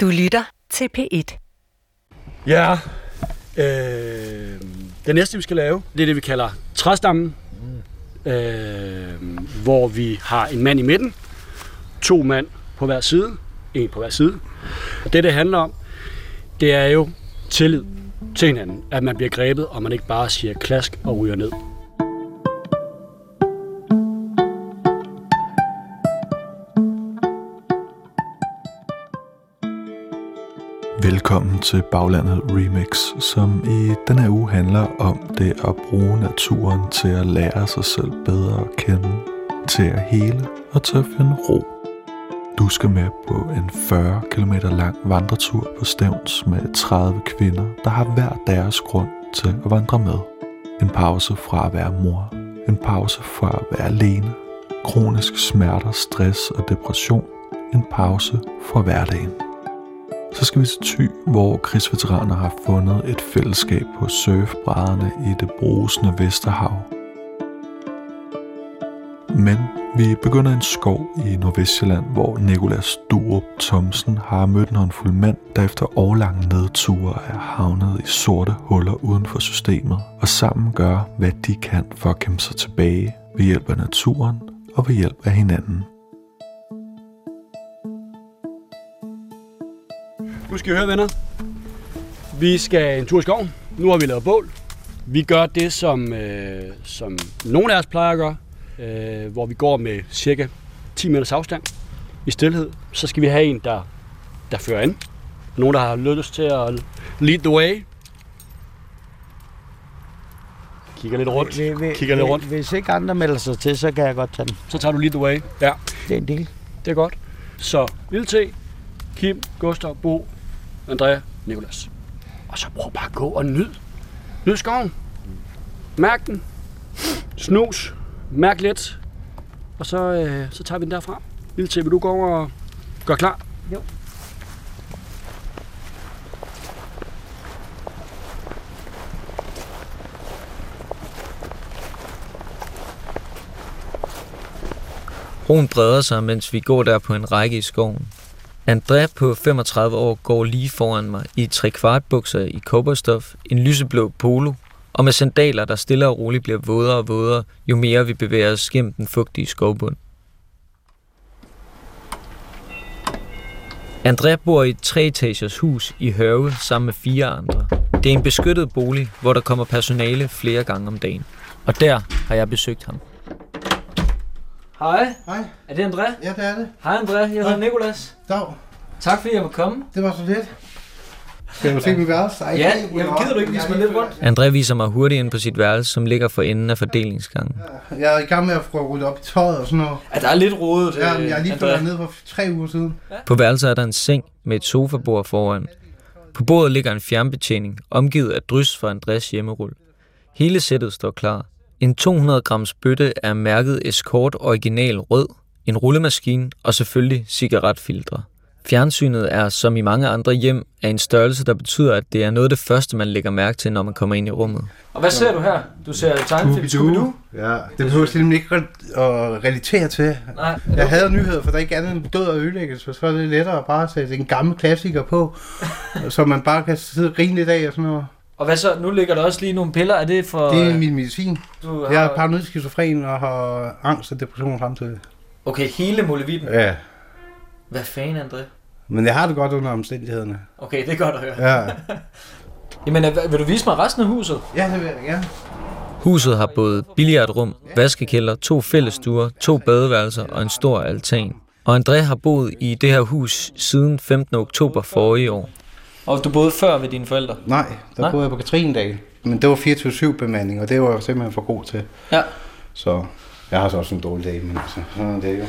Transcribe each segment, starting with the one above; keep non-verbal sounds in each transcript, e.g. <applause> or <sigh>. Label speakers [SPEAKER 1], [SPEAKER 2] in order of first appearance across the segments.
[SPEAKER 1] Du lytter til P1.
[SPEAKER 2] Ja, øh, det næste vi skal lave, det er det vi kalder træstammen, øh, hvor vi har en mand i midten, to mand på hver side, en på hver side. Det det handler om, det er jo tillid til hinanden, at man bliver grebet, og man ikke bare siger klask og ryger ned.
[SPEAKER 3] Velkommen til Baglandet Remix, som i denne uge handler om det at bruge naturen til at lære sig selv bedre at kende, til at hele og til at finde ro. Du skal med på en 40 km lang vandretur på Stævns med 30 kvinder, der har hver deres grund til at vandre med. En pause fra at være mor, en pause fra at være alene, kronisk smerter, stress og depression, en pause fra hverdagen så skal vi til Thy, hvor krigsveteraner har fundet et fællesskab på surfbrædderne i det brusende Vesterhav. Men vi begynder en skov i Nordvestjylland, hvor Nikolas Durup Thomsen har mødt en håndfuld mænd, der efter årlange nedture er havnet i sorte huller uden for systemet, og sammen gør, hvad de kan for at kæmpe sig tilbage ved hjælp af naturen og ved hjælp af hinanden.
[SPEAKER 2] Nu skal I høre, venner. Vi skal en tur i skoven. Nu har vi lavet bål. Vi gør det, som, øh, som nogle af os plejer at gøre, øh, hvor vi går med cirka 10 meters afstand i stillhed. Så skal vi have en, der, der fører an. Nogen, der har lyst til at lead the way. Kigger lidt rundt.
[SPEAKER 4] Vil- vil-
[SPEAKER 2] Kigger lidt rundt.
[SPEAKER 4] Hvis ikke andre melder sig til, så kan jeg godt tage den.
[SPEAKER 2] Så tager du lead the way. Ja,
[SPEAKER 4] Det er en del.
[SPEAKER 2] det er godt. Så Lille T, Kim, Gustav, Bo, Andrea, Nikolas. Og så prøv bare at gå og nyd. Nyd skoven. Mærk den. Snus. Mærk lidt. Og så, øh, så tager vi den derfra. Lille T, vil du gå over og gøre klar?
[SPEAKER 4] Jo.
[SPEAKER 5] Roen breder sig, mens vi går der på en række i skoven. André på 35 år går lige foran mig i tre kvart bukser i kobberstof, en lyseblå polo og med sandaler, der stille og roligt bliver vådere og vådere, jo mere vi bevæger os gennem den fugtige skovbund. André bor i et treetagers hus i Hørve sammen med fire andre. Det er en beskyttet bolig, hvor der kommer personale flere gange om dagen. Og der har jeg besøgt ham. Hej,
[SPEAKER 6] Hej,
[SPEAKER 5] er det André?
[SPEAKER 6] ja det er det.
[SPEAKER 5] Hej André, jeg hedder
[SPEAKER 6] Hej.
[SPEAKER 5] Nikolas.
[SPEAKER 6] Dag,
[SPEAKER 5] Tak fordi jeg måtte komme.
[SPEAKER 6] det var så lidt. Skal du se min værelse? Ej,
[SPEAKER 5] Ja,
[SPEAKER 6] jeg-
[SPEAKER 5] jamen, gider du ikke vise mig lidt rundt? André viser mig hurtigt ind på sit værelse, som ligger for enden af fordelingsgangen.
[SPEAKER 6] Jeg er i gang med at få ryddet op i tøjet og sådan noget.
[SPEAKER 5] Ja, der er lidt rodet,
[SPEAKER 6] Ja, men jeg er lige fået ned for tre uger siden.
[SPEAKER 5] På værelset er der en seng med et sofabord foran. På bordet ligger en fjernbetjening, omgivet af drys fra Andrés hjemmerull. Hele sættet står klar. En 200 grams bøtte er mærket Escort Original Rød, en rullemaskine og selvfølgelig cigaretfiltre. Fjernsynet er, som i mange andre hjem, af en størrelse, der betyder, at det er noget af det første, man lægger mærke til, når man kommer ind i rummet. Og hvad ser du her? Du ser tegnefilm
[SPEAKER 6] Scooby-Doo. Ja, det behøver simpelthen ikke at relatere til.
[SPEAKER 5] Nej,
[SPEAKER 6] Jeg havde nyheder, for der er ikke andet end død og ødelæggelse, så er det lettere bare at sætte en gammel klassiker på, <laughs> så man bare kan sidde og grine lidt af og sådan noget.
[SPEAKER 5] Og hvad så? Nu ligger der også lige nogle piller. Er det for...
[SPEAKER 6] Det er min medicin.
[SPEAKER 5] du
[SPEAKER 6] Jeg er paranoid skizofren og har angst og depression samtidig.
[SPEAKER 5] Okay, hele Molevitten.
[SPEAKER 6] Ja,
[SPEAKER 5] Hvad fanden, André?
[SPEAKER 6] men jeg har det godt under omstændighederne.
[SPEAKER 5] Okay, det er godt at høre.
[SPEAKER 6] Ja, <laughs>
[SPEAKER 5] Jamen, øh, vil du vise mig resten af huset?
[SPEAKER 6] ja det vil jeg gerne.
[SPEAKER 5] Huset har både billiardrum, vaskekælder, to fællesstuer, to badeværelser og en stor altan. Og André har boet i det her hus siden 15. oktober forrige år. Og du boede før ved dine forældre?
[SPEAKER 6] Nej, der
[SPEAKER 5] Nej?
[SPEAKER 6] boede jeg på Katrinedal. Men det var 24-7 bemanding, og det var jeg simpelthen for god til.
[SPEAKER 5] Ja.
[SPEAKER 6] Så jeg har så også en dårlig dag, men altså, sådan er det jo.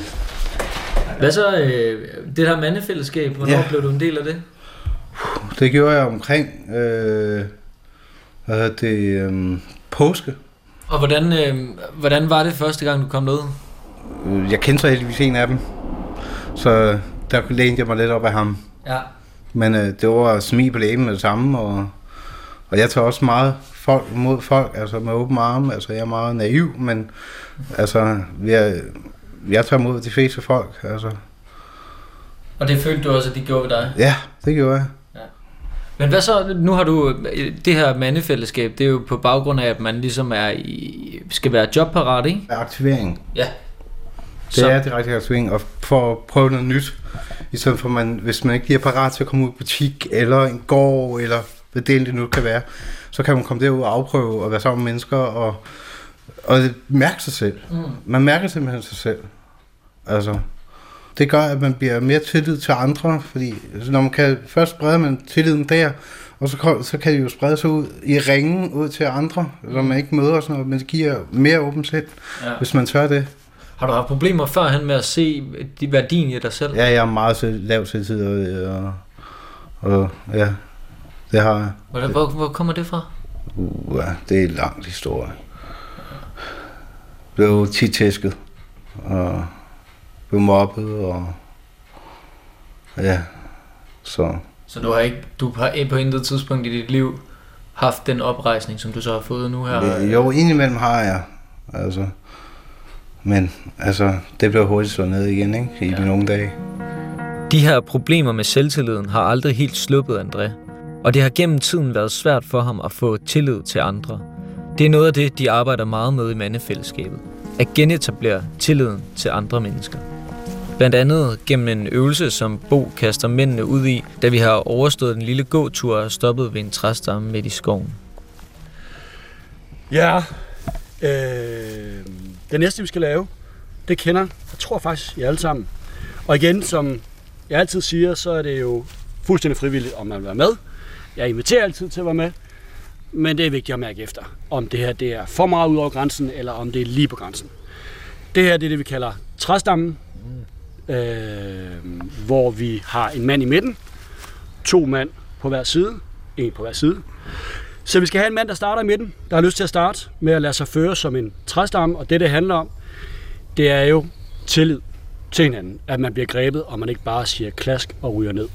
[SPEAKER 5] Hvad så, øh, det her mandefællesskab, hvornår
[SPEAKER 6] Ja.
[SPEAKER 5] blev du en del af det?
[SPEAKER 6] Det gjorde jeg omkring, øh, hvad hedder det, øh, påske.
[SPEAKER 5] Og hvordan, øh, hvordan var det første gang, du kom ned?
[SPEAKER 6] Øh, Jeg kendte så heldigvis en af dem, så der lænede jeg mig lidt op af ham.
[SPEAKER 5] Ja.
[SPEAKER 6] Men øh, det var smig på læben med det samme, og, og jeg tager også meget folk mod folk, altså med åben arme. Altså jeg er meget naiv, men altså jeg, jeg tager mod de fleste folk, altså.
[SPEAKER 5] Og det følte du også, at de gjorde ved dig?
[SPEAKER 6] Ja, det gjorde jeg.
[SPEAKER 5] Men hvad så, nu har du, det her mandefællesskab, det er jo på baggrund af, at man ligesom er i, skal være jobparat, ikke?
[SPEAKER 6] Aktivering.
[SPEAKER 5] Ja.
[SPEAKER 6] Det
[SPEAKER 5] Så-
[SPEAKER 6] er direkte aktivering, og for at prøve noget nyt. I stedet for, man, hvis man ikke lige er parat til at komme ud i butik, eller en gård, eller hvad det egentlig nu kan være, så kan man komme derud og afprøve og være sammen med mennesker, og, og mærke sig selv.
[SPEAKER 5] Mm.
[SPEAKER 6] Man mærker simpelthen sig selv. Altså, det gør, at man bliver mere tillid til andre, fordi altså, når man kan, først spreder man tilliden der, og så, så kan det jo sprede sig ud i ringen ud til andre, når man ikke møder og sådan noget, men det giver mere åbent sind,
[SPEAKER 5] Ja.
[SPEAKER 6] hvis man tør det.
[SPEAKER 5] Har du haft problemer førhen med at se de værdien i dig selv?
[SPEAKER 6] Ja, jeg er meget selv, lav selvtid, og, og, og ja, det har jeg.
[SPEAKER 5] Hvor, hvor, hvor kommer det fra?
[SPEAKER 6] Uh, ja, det er en lang historie. Blev tit tæsket, og blev mobbet, og ja, så
[SPEAKER 5] Så du har ikke, du har på intet tidspunkt i dit liv haft den oprejsning, som du så har fået nu her?
[SPEAKER 6] Jo, indimellem har jeg, altså. Men altså, det blev hurtigt slået ned igen, ikke? I ja. mine unge dage.
[SPEAKER 5] De her problemer med selvtilliden har aldrig helt sluppet André, og det har gennem tiden været svært for ham at få tillid til andre. Det er noget af det, de arbejder meget med i mandefællesskabet. At genetablere tilliden til andre mennesker. Blandt andet gennem en øvelse, som Bo kaster mændene ud i, da vi har overstået en lille gåtur og stoppet ved en træstamme midt i skoven.
[SPEAKER 2] Ja, øh, det næste vi skal lave, det kender, jeg tror faktisk, I alle sammen. Og igen, som jeg altid siger, så er det jo fuldstændig frivilligt, om man vil være med. Jeg inviterer altid til at være med, men det er vigtigt at mærke efter, om det her det er for meget ud over grænsen, eller om det er lige på grænsen. Det her det er det, vi kalder træstammen, øh, hvor vi har en mand i midten, to mand på hver side, en på hver side, så vi skal have en mand, der starter i midten, der har lyst til at starte med at lade sig føre som en træstamme, og det, det handler om, det er jo tillid til hinanden, at man bliver grebet, og man ikke bare siger klask og ryger ned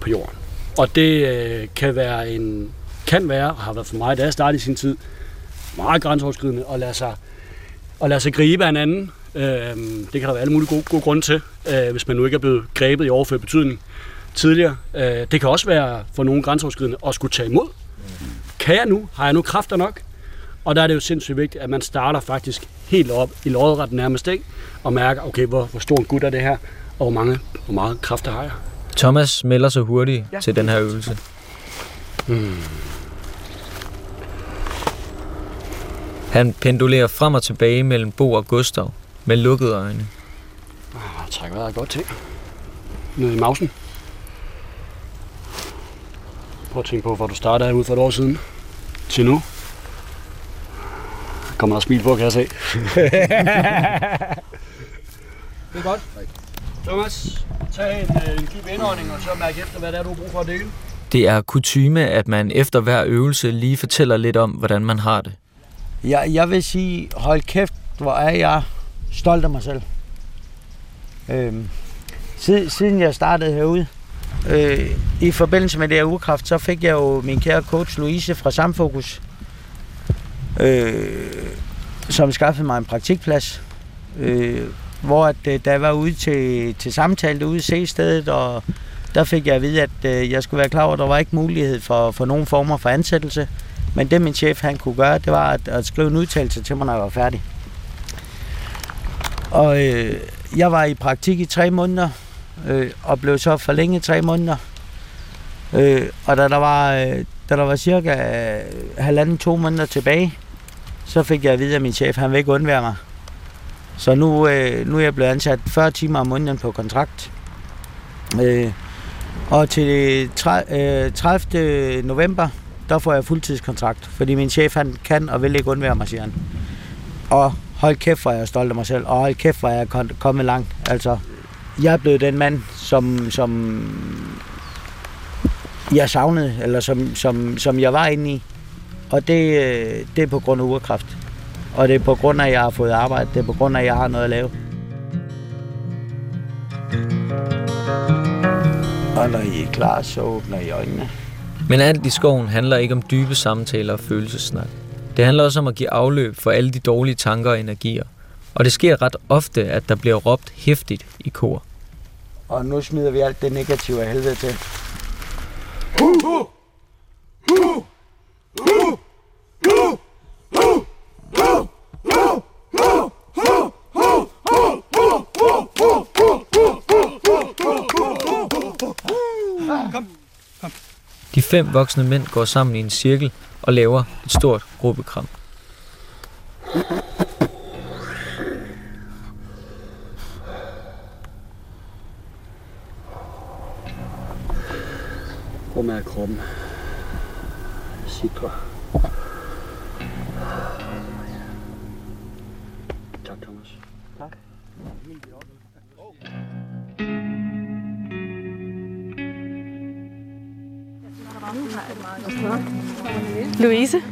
[SPEAKER 2] på jorden. Og det øh, kan være en kan være, og har været for mig, da jeg startede i sin tid, meget grænseoverskridende at lade sig, at lade sig gribe af en anden. Øh, det kan der være alle mulige gode, gode grunde til, øh, hvis man nu ikke er blevet grebet i overført betydning tidligere. Øh, det kan også være for nogle grænseoverskridende at skulle tage imod. Kan jeg nu? Har jeg nu kræfter nok? Og der er det jo sindssygt vigtigt, at man starter faktisk helt op i lodret nærmest, ikke? og mærker, okay, hvor, hvor stor en gut er det her, og hvor, mange, hvor meget kræfter har jeg?
[SPEAKER 5] Thomas melder sig hurtigt
[SPEAKER 2] Ja.
[SPEAKER 5] til den her øvelse. Han pendulerer frem og tilbage mellem Bo og Gustav med lukkede øjne.
[SPEAKER 2] Ah, træk vejret godt til. Ned i mausen. Prøv at tænke på, hvor du startede ud for et år siden. Til nu. Kommer der smil på, kan jeg se. <laughs> det er godt. Thomas, tag en, øh, en dyb indånding, og så mærk efter, hvad det er, du har brug for at dele.
[SPEAKER 5] Det er kutyme, at man efter hver øvelse lige fortæller lidt om, hvordan man har det.
[SPEAKER 4] Jeg, jeg vil sige, hold kæft, hvor er jeg stolt af mig selv. Øhm, siden, siden jeg startede herude, øh, i forbindelse med det her ugekraft, så fik jeg jo min kære coach Louise fra Samfokus, øh, som skaffede mig en praktikplads, øh, hvor at, øh, da jeg var ude til, til samtale ude i C-stedet, og der fik jeg at vide, at øh, jeg skulle være klar over, at der var ikke mulighed for, for nogen former for ansættelse. Men det min chef han kunne gøre, det var at, at skrive en udtalelse til mig, når jeg var færdig. Og øh, jeg var i praktik i tre måneder, øh, og blev så forlænget tre måneder. Øh, og da der var, øh, da der var cirka øh, halvanden, to måneder tilbage, så fik jeg at vide, at min chef han vil ikke undvære mig. Så nu, øh, nu er jeg blevet ansat 40 timer om måneden på kontrakt. Øh, og til øh, 30. november, der får jeg fuldtidskontrakt, fordi min chef han kan og vil ikke undvære mig, siger han. Og hold kæft, hvor er jeg stolt af mig selv, og hold kæft, hvor jeg er kommet langt. Altså, jeg er blevet den mand, som, som jeg savnede, eller som, som, som jeg var inde i. Og det, øh, det er på grund af urkraft. Og det er på grund af, at jeg har fået arbejde. Det er på grund af, at jeg har noget at lave. Og når I er klar, så åbner I øjnene.
[SPEAKER 5] Men alt i skoven handler ikke om dybe samtaler og følelsesnak. Det handler også om at give afløb for alle de dårlige tanker og energier. Og det sker ret ofte, at der bliver råbt hæftigt i kor.
[SPEAKER 4] Og nu smider vi alt det negative af helvede til.
[SPEAKER 5] De fem voksne mænd går sammen i en cirkel og laver et stort gruppekram.
[SPEAKER 2] Hvor er kroppen? Sidre. Tak, Thomas.
[SPEAKER 7] Louise,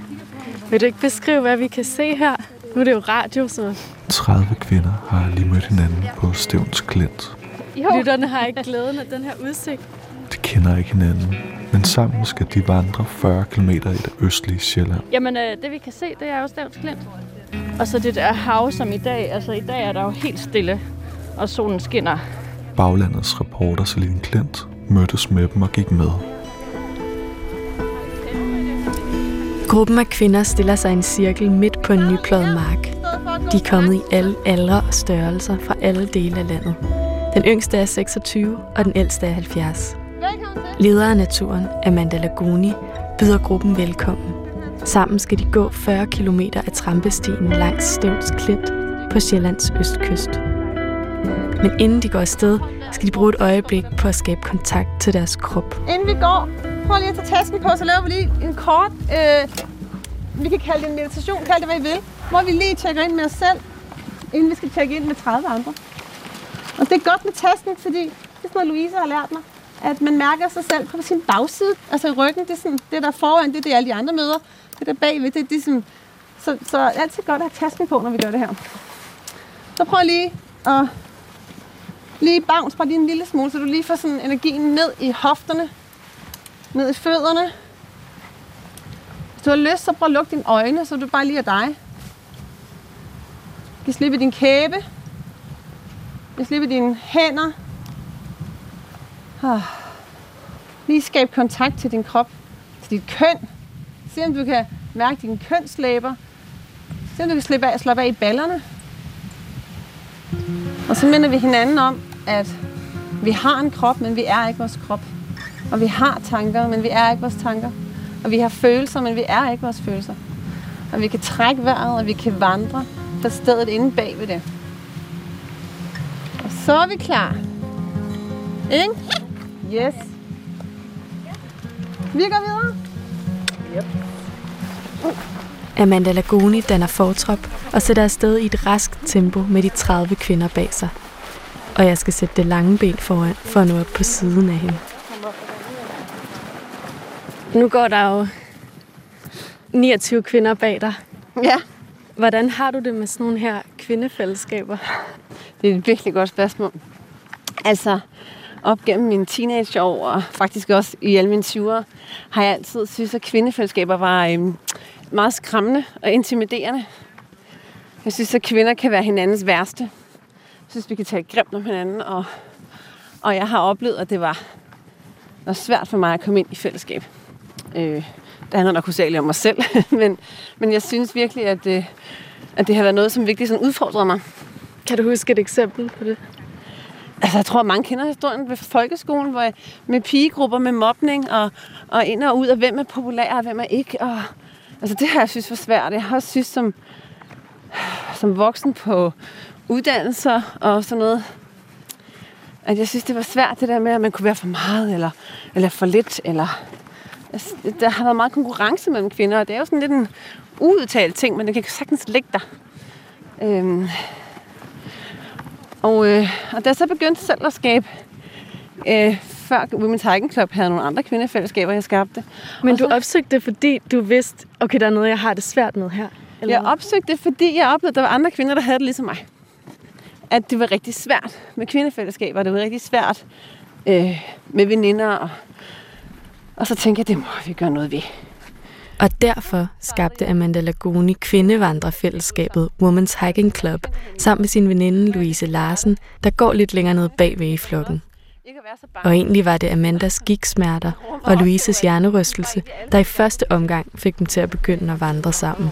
[SPEAKER 7] vil du ikke beskrive, hvad vi kan se her? Nu er det jo radio, så
[SPEAKER 3] 30 kvinder har lige mødt hinanden på Stævns Klint.
[SPEAKER 7] lytterne har ikke glæden af den her udsigt.
[SPEAKER 3] De kender ikke hinanden, men sammen skal de vandre 40 km i det østlige Sjælland.
[SPEAKER 8] Jamen, øh, det vi kan se, det er jo Stavns Klint. Og så det der hav, som i dag, altså i dag er der jo helt stille, og solen skinner.
[SPEAKER 3] Baglandets reporter Celine Klint mødtes med dem og gik med.
[SPEAKER 7] Gruppen af kvinder stiller sig i en cirkel midt på en nypløjet mark. De er kommet i alle aldre og størrelser fra alle dele af landet. Den yngste er 26, og den ældste er 70. Leder af naturen, Amanda Laguni, byder gruppen velkommen. Sammen skal de gå 40 km af trampestien langs Stævns Klint på Sjællands østkyst. Men inden de går afsted, skal de bruge et øjeblik på at skabe kontakt til deres krop.
[SPEAKER 9] Inden vi går, prøv lige at tage tasken på, så laver vi lige en kort, øh, vi kan kalde det en meditation, kald det hvad I vil, hvor vi lige tjekker ind med os selv, inden vi skal tjekke ind med 30 andre. Og det er godt med tasken, fordi det er sådan noget, Louise har lært mig, at man mærker sig selv på sin bagside, altså i ryggen, det er sådan, det der foran, det er det alle de andre møder, det der bagved, det er det sådan, så, så er altid godt at have tasken på, når vi gør det her. Så prøv lige at lige bounce bare lige en lille smule, så du lige får sådan energien ned i hofterne, ned i fødderne. Hvis du har lyst, så prøv at lukke dine øjne, så du bare lige er dig. Giv slip i din kæbe. Giv slip i dine hænder. Ah. Lige skab kontakt til din krop, til dit køn. Se om du kan mærke dine kønslæber. Se om du kan slippe af, slappe af i ballerne. Og så minder vi hinanden om, at vi har en krop, men vi er ikke vores krop. Og vi har tanker, men vi er ikke vores tanker. Og vi har følelser, men vi er ikke vores følelser. Og vi kan trække vejret, og vi kan vandre på stedet inde bag ved det. Og så er vi klar. Ikke? Yes. Vi går videre.
[SPEAKER 7] Amanda Laguni danner fortrop og sætter afsted i et raskt tempo med de 30 kvinder bag sig. Og jeg skal sætte det lange ben foran for at nå op på siden af hende. Nu går der jo 29 kvinder bag dig.
[SPEAKER 9] Ja,
[SPEAKER 7] Hvordan har du det med sådan nogle her kvindefællesskaber?
[SPEAKER 9] det er et virkelig godt spørgsmål. Altså, op gennem mine teenageår, og faktisk også i alle mine 20'ere, har jeg altid synes, at kvindefællesskaber var øhm, meget skræmmende og intimiderende. Jeg synes, at kvinder kan være hinandens værste. Jeg synes, vi kan tale grimt om hinanden, og, og jeg har oplevet, at det var, var svært for mig at komme ind i fællesskab. Øh, det handler nok hovedsageligt om mig selv, <laughs> men, men jeg synes virkelig, at, øh, at det har været noget, som virkelig sådan udfordrede mig.
[SPEAKER 7] Kan du huske et eksempel på det?
[SPEAKER 9] Altså, jeg tror, mange kender historien ved folkeskolen, hvor jeg, med pigegrupper, med mobning, og, og ind og ud af, hvem er populær, og hvem er ikke. Og, altså, det har jeg synes var svært. Jeg har også synes, som, som voksen på uddannelser og sådan noget, at jeg synes, det var svært, det der med, at man kunne være for meget, eller, eller for lidt, eller... Altså, der har været meget konkurrence mellem kvinder, og det er jo sådan lidt en uudtalt ting, men det kan sagtens ligge der. Øhm, og, øh, og da jeg så begyndte selv at skabe, øh, før Women's Hiking Club havde nogle andre kvindefællesskaber, jeg skabte.
[SPEAKER 7] Men
[SPEAKER 9] Og
[SPEAKER 7] du
[SPEAKER 9] så-
[SPEAKER 7] opsøgte det, fordi du vidste, okay, der er noget, jeg har det svært med her. Eller
[SPEAKER 9] Jeg opsøgte det, fordi jeg oplevede, at der var andre kvinder, der havde det ligesom mig. At det var rigtig svært med kvindefællesskaber. Det var rigtig svært øh, med veninder. Og, og så tænkte jeg, det må vi gøre noget ved.
[SPEAKER 7] Og derfor skabte Amanda Lagoni kvindevandrerfællesskabet Women's Hiking Club sammen med sin veninde Louise Larsen, der går lidt længere ned bagved i flokken. Og egentlig var det Amandas gigsmerter og Louises hjernerystelse, der i første omgang fik dem til at begynde at vandre sammen.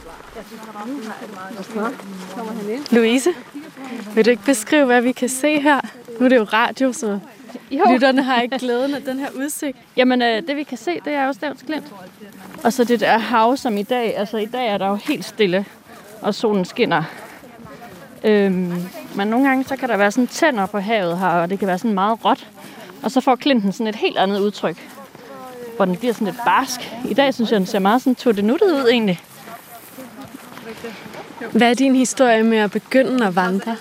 [SPEAKER 7] Louise, vil du ikke beskrive, hvad vi kan se her? Nu er det jo radio, så jo. lytterne har ikke glæden af den her udsigt.
[SPEAKER 8] Jamen, øh, det vi kan se, det er jo Stavns Klint. Og så det der hav, som i dag, altså i dag er der jo helt stille, og solen skinner. Øhm, men nogle gange, så kan der være sådan tænder på havet her, og det kan være sådan meget råt. Og så får klinten sådan et helt andet udtryk, hvor den bliver sådan lidt barsk. I dag synes jeg, den ser meget sådan tuttenuttet ud egentlig.
[SPEAKER 7] Hvad er din historie med at begynde at vandre?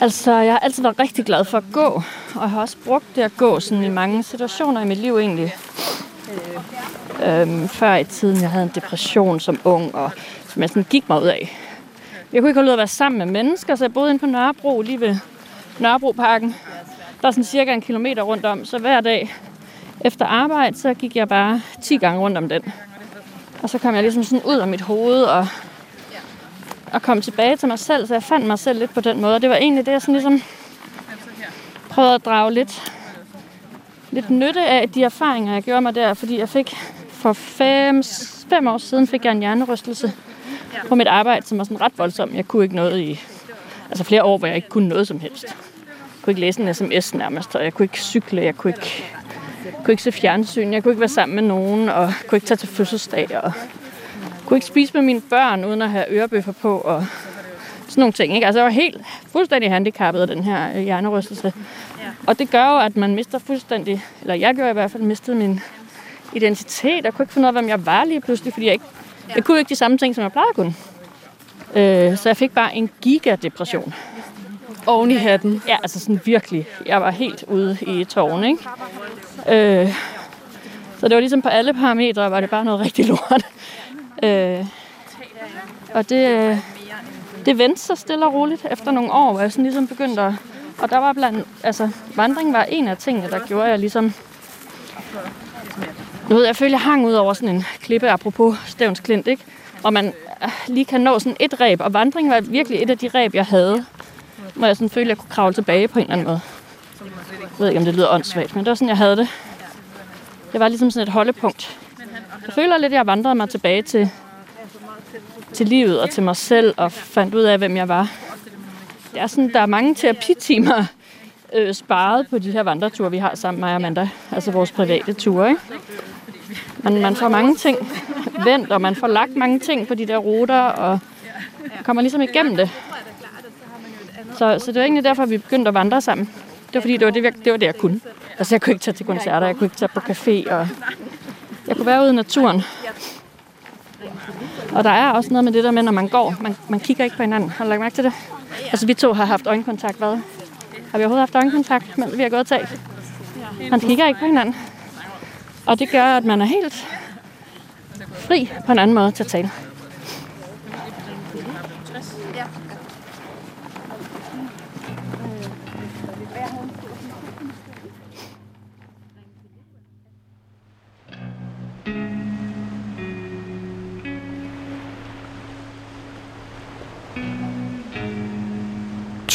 [SPEAKER 8] Altså, jeg har altid været rigtig glad for at gå, og jeg har også brugt det at gå sådan i mange situationer i mit liv egentlig. Øhm, før i tiden, jeg havde en depression som ung, og som jeg sådan gik mig ud af. Jeg kunne ikke holde ud at være sammen med mennesker, så jeg boede inde på Nørrebro, lige ved Nørrebroparken. Der er sådan cirka en kilometer rundt om, så hver dag efter arbejde, så gik jeg bare 10 gange rundt om den. Og så kom jeg ligesom sådan ud af mit hoved og, og kom tilbage til mig selv, så jeg fandt mig selv lidt på den måde. Og det var egentlig det, jeg sådan ligesom prøvede at drage lidt, lidt nytte af de erfaringer, jeg gjorde mig der, fordi jeg fik for fem, fem år siden fik jeg en hjernerystelse på mit arbejde, som var sådan ret voldsom. Jeg kunne ikke noget i altså flere år, hvor jeg ikke kunne noget som helst. Jeg kunne ikke læse en sms nærmest, og jeg kunne ikke cykle, jeg kunne ikke, kunne ikke se fjernsyn, jeg kunne ikke være sammen med nogen, og kunne ikke tage til fødselsdag, og kunne ikke spise med mine børn, uden at have ørebøffer på, og sådan nogle ting. Ikke? Altså, jeg var helt fuldstændig handicappet af den her hjernerystelse. Og det gør jo, at man mister fuldstændig, eller jeg gjorde i hvert fald, mistede min identitet. Jeg kunne ikke finde ud af, hvem jeg var lige pludselig, fordi jeg ikke jeg kunne ikke de samme ting, som jeg plejede at kunne. Øh, så jeg fik bare en gigadepression.
[SPEAKER 7] Oven i hatten?
[SPEAKER 8] Ja, altså sådan virkelig. Jeg var helt ude i tårn, ikke? Øh, så det var ligesom på alle parametre, var det bare noget rigtig lort. Øh, og det, øh, det vendte sig stille og roligt efter nogle år, hvor jeg sådan ligesom begyndte at... Og der var blandt... Altså, vandring var en af tingene, der gjorde, at jeg ligesom nu ved, jeg følte jeg hang ud over sådan en klippe, apropos Stævns Klint, ikke? Og man øh, lige kan nå sådan et ræb, og vandring var virkelig et af de ræb, jeg havde. Hvor jeg sådan følte, jeg kunne kravle tilbage på en eller anden måde. Jeg ved ikke, om det lyder åndssvagt, men det var sådan, jeg havde det. Det var ligesom sådan et holdepunkt. Jeg føler lidt, at jeg vandrede mig tilbage til, til livet og til mig selv, og fandt ud af, hvem jeg var. Det er sådan, der er mange terapitimer øh, sparet på de her vandreture, vi har sammen med Amanda. Altså vores private ture, ikke? Man, man får mange ting vendt, og man får lagt mange ting på de der ruter, og kommer ligesom igennem det. Så, så det var egentlig derfor, vi begyndte at vandre sammen. Det var fordi, det var det, det, var det jeg kunne. Altså, jeg kunne ikke tage til koncerter, jeg kunne ikke tage på café, og skulle være ude i naturen. Og der er også noget med det der med, når man går, man, man kigger ikke på hinanden. Har du lagt mærke til det? Altså, vi to har haft øjenkontakt, hvad? Har vi overhovedet haft øjenkontakt, mens vi har gået og talt? Man kigger ikke på hinanden. Og det gør, at man er helt fri på en anden måde til at tale.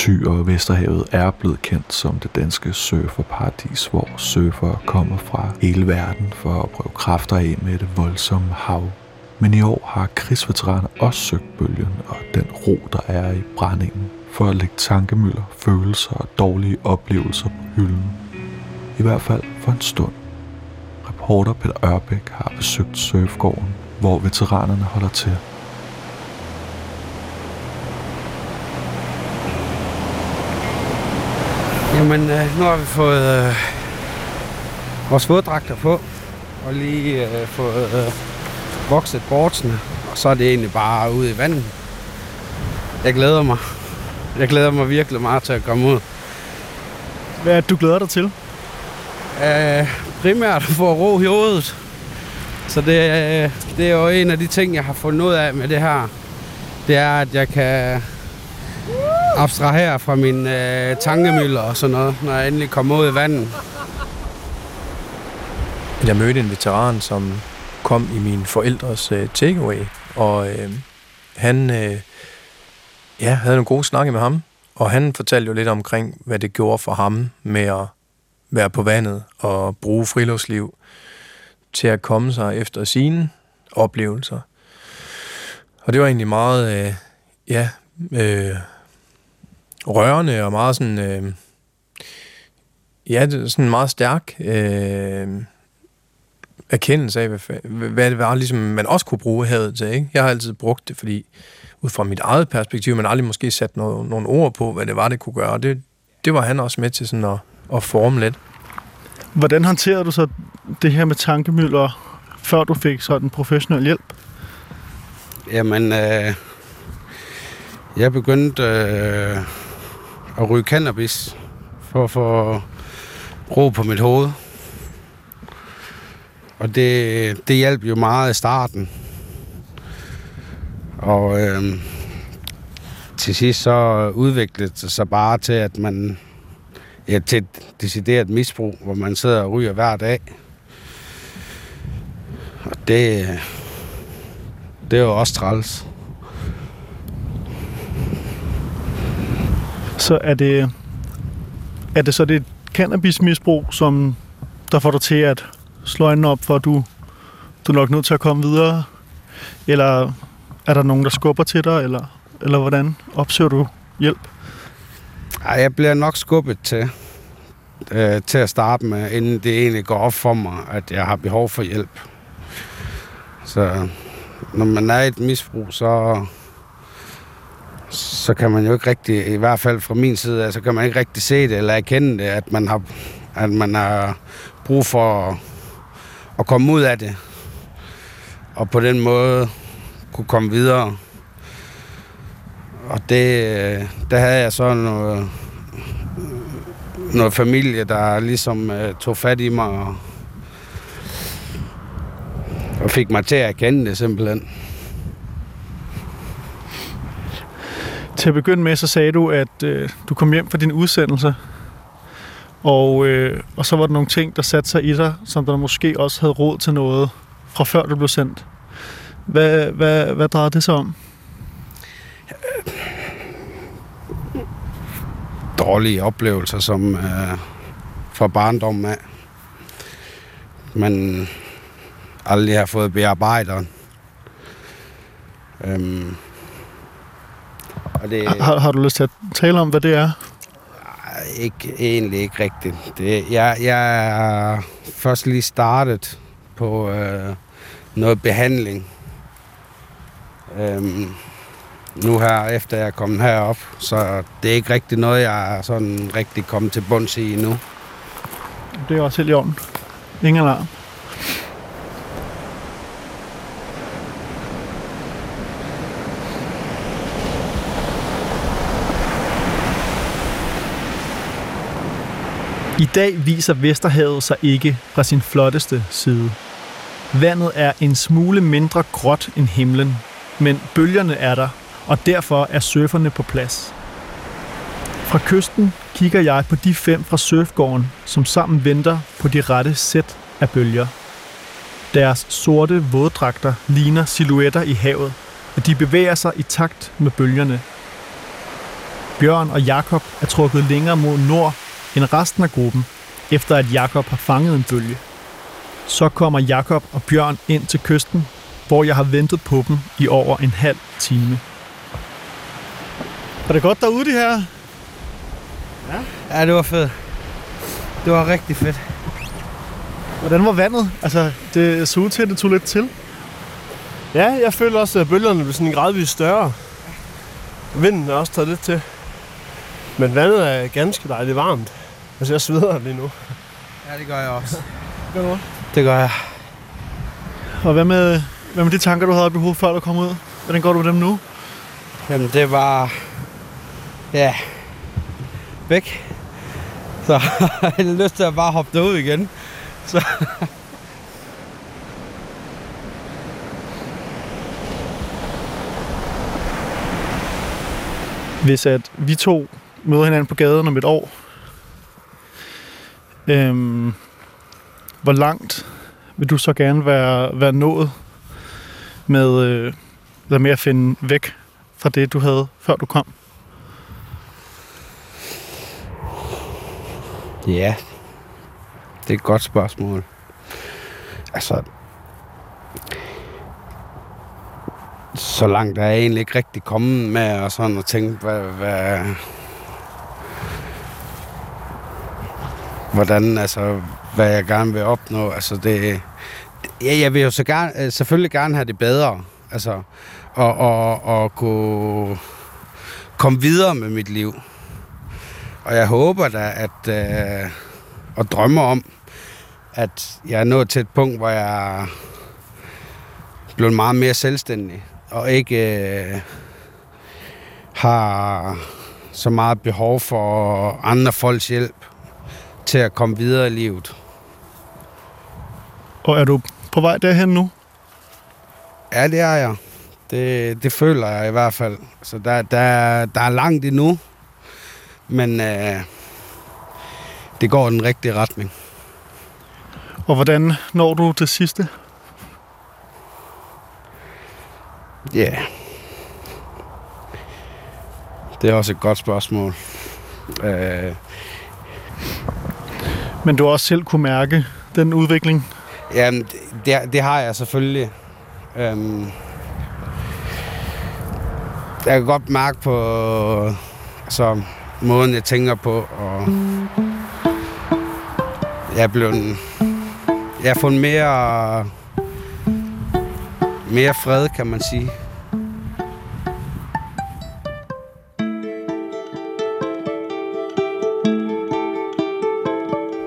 [SPEAKER 3] Thy og Vesterhavet er blevet kendt som det danske surferparadis, hvor surfere kommer fra hele verden for at prøve kræfter af med det voldsomme hav. Men i år har krigsveteraner også søgt bølgen og den ro, der er i brændingen, for at lægge tankemøller, følelser og dårlige oplevelser på hylden. I hvert fald for en stund. Reporter Peter Ørbæk har besøgt surfgården, hvor veteranerne holder til
[SPEAKER 10] Jamen, øh, nu har vi fået øh, vores våddragter på, og lige øh, fået øh, vokset bordsene, og så er det egentlig bare ude i vandet. Jeg glæder mig. Jeg glæder mig virkelig meget til at komme ud.
[SPEAKER 11] Hvad er det, du glæder dig til?
[SPEAKER 10] Øh, primært at få ro i hovedet. Så det, øh, det er jo en af de ting, jeg har fundet ud af med det her. Det er, at jeg kan abstrahere fra min øh, tankemøller og sådan noget, når jeg endelig kommer ud i vandet.
[SPEAKER 12] Jeg mødte en veteran, som kom i min forældres øh, takeaway, og øh, han øh, ja, havde nogle gode snakke med ham, Og han fortalte jo lidt omkring, hvad det gjorde for ham med at være på vandet og bruge friluftsliv til at komme sig efter sine oplevelser. Og det var egentlig meget, øh, ja, øh, rørende og meget sådan, øh, ja, det er sådan en meget stærk øh, erkendelse af, hvad, hvad det var, ligesom man også kunne bruge havet til. Ikke? Jeg har altid brugt det, fordi ud fra mit eget perspektiv, man aldrig måske sat noget, nogle ord på, hvad det var, det kunne gøre. Det, det var han også med til sådan at, at forme lidt.
[SPEAKER 11] Hvordan håndterede du så det her med tankemøller, før du fik sådan professionel hjælp?
[SPEAKER 10] Jamen, øh, jeg begyndte øh, at ryge cannabis for at få ro på mit hoved. Og det, det hjalp jo meget i starten. Og øh, til sidst så udviklede det sig bare til, at man ja, til et decideret misbrug, hvor man sidder og ryger hver dag. Og det, det er jo også træls.
[SPEAKER 11] Så er det, er det så det cannabismisbrug, som der får dig til at slå øjnene op for, at du, du er nok nødt til at komme videre? Eller er der nogen, der skubber til dig, eller, eller hvordan opsøger du hjælp?
[SPEAKER 10] Ej, jeg bliver nok skubbet til, øh, til at starte med, inden det egentlig går op for mig, at jeg har behov for hjælp. Så når man er i et misbrug, så, så kan man jo ikke rigtig, i hvert fald fra min side, så kan man ikke rigtig se det eller erkende det, at man har, at man har brug for at, at komme ud af det. Og på den måde kunne komme videre. Og det, der havde jeg så noget, noget familie, der ligesom øh, tog fat i mig og, og fik mig til at erkende det simpelthen.
[SPEAKER 11] Til at begynde med, så sagde du, at øh, du kom hjem fra din udsendelse, og, øh, og så var der nogle ting, der satte sig i dig, som der måske også havde råd til noget fra før du blev sendt. Hvad, hvad, hvad drejede det sig om?
[SPEAKER 10] Dårlige oplevelser, som øh, fra barndommen af. Man aldrig har fået bearbejdet. Øhm, og det,
[SPEAKER 11] Har, har du lyst til at tale om, hvad det er?
[SPEAKER 10] ikke, egentlig ikke rigtigt. Det, jeg, jeg er først lige startet på øh, noget behandling. Øhm, nu her, efter jeg er kommet herop, så det er ikke rigtig noget, jeg er sådan rigtig kommet til bunds i endnu.
[SPEAKER 11] Det er også helt i orden. Ingen alarm. I dag viser Vesterhavet sig ikke fra sin flotteste side. Vandet er en smule mindre gråt end himlen, men bølgerne er der, og derfor er surferne på plads. Fra kysten kigger jeg på de fem fra surfgården, som sammen venter på de rette sæt af bølger. Deres sorte våddragter ligner silhuetter i havet, og de bevæger sig i takt med bølgerne. Bjørn og Jakob er trukket længere mod nord end resten af gruppen, efter at Jakob har fanget en bølge. Så kommer Jakob og Bjørn ind til kysten, hvor jeg har ventet på dem i over en halv time. Er det godt derude, det her?
[SPEAKER 10] Ja. ja, det var fedt. Det var rigtig fedt.
[SPEAKER 11] Hvordan var vandet? Altså, det så ud til, at det tog lidt til.
[SPEAKER 13] Ja, jeg føler også, at bølgerne blev sådan gradvist større. Vinden er også taget lidt til. Men vandet er ganske dejligt varmt. Altså, jeg sveder lige nu.
[SPEAKER 10] Ja, det gør jeg også.
[SPEAKER 11] Gør du
[SPEAKER 10] Det gør jeg.
[SPEAKER 11] Og hvad med, hvad med de tanker, du havde oppe i hovedet, før du kom ud? Hvordan går du med dem nu?
[SPEAKER 10] Jamen, det var... Ja. Væk. Så <laughs> jeg har lyst til at bare hoppe derud igen. Så...
[SPEAKER 11] Hvis at vi to møder hinanden på gaden om et år, øhm, hvor langt vil du så gerne være, være nået med, øh, med at finde væk fra det, du havde, før du kom?
[SPEAKER 10] Ja, det er et godt spørgsmål. Altså, så langt er jeg egentlig ikke rigtig kommet med og sådan at tænke, hvad, hvad, hvordan, altså, hvad jeg gerne vil opnå. Altså, det, ja, jeg vil jo så gerne, øh, selvfølgelig gerne have det bedre. Altså, og, og, og kunne komme videre med mit liv. Og jeg håber da, at, øh, og drømmer om, at jeg er nået til et punkt, hvor jeg er blevet meget mere selvstændig, og ikke øh, har så meget behov for andre folks hjælp til at komme videre i livet.
[SPEAKER 11] Og er du på vej derhen nu?
[SPEAKER 10] Ja, det er jeg. Det, det føler jeg i hvert fald. Så der, der, der er langt endnu, men øh, det går i den rigtige retning.
[SPEAKER 11] Og hvordan når du det sidste?
[SPEAKER 10] Ja. Yeah. Det er også et godt spørgsmål. Øh,
[SPEAKER 11] men du har også selv kunne mærke den udvikling?
[SPEAKER 10] Ja, det, det har jeg selvfølgelig. Øhm, jeg kan godt mærke på altså, måden, jeg tænker på, og jeg er blevet... Jeg har fået mere, mere fred, kan man sige.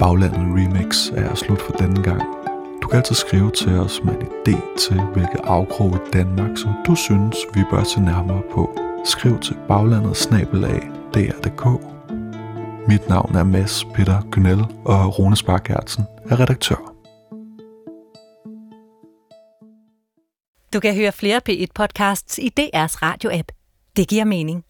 [SPEAKER 3] Baglandet Remix er slut for denne gang. Du kan altid skrive til os med en idé til, hvilke afkrog i Danmark, som du synes, vi bør se nærmere på. Skriv til baglandet snabelag dr.dk. Mit navn er Mads Peter Gynel, og Rune Spark er redaktør.
[SPEAKER 1] Du kan høre flere P1-podcasts i DR's radio-app. Det giver mening.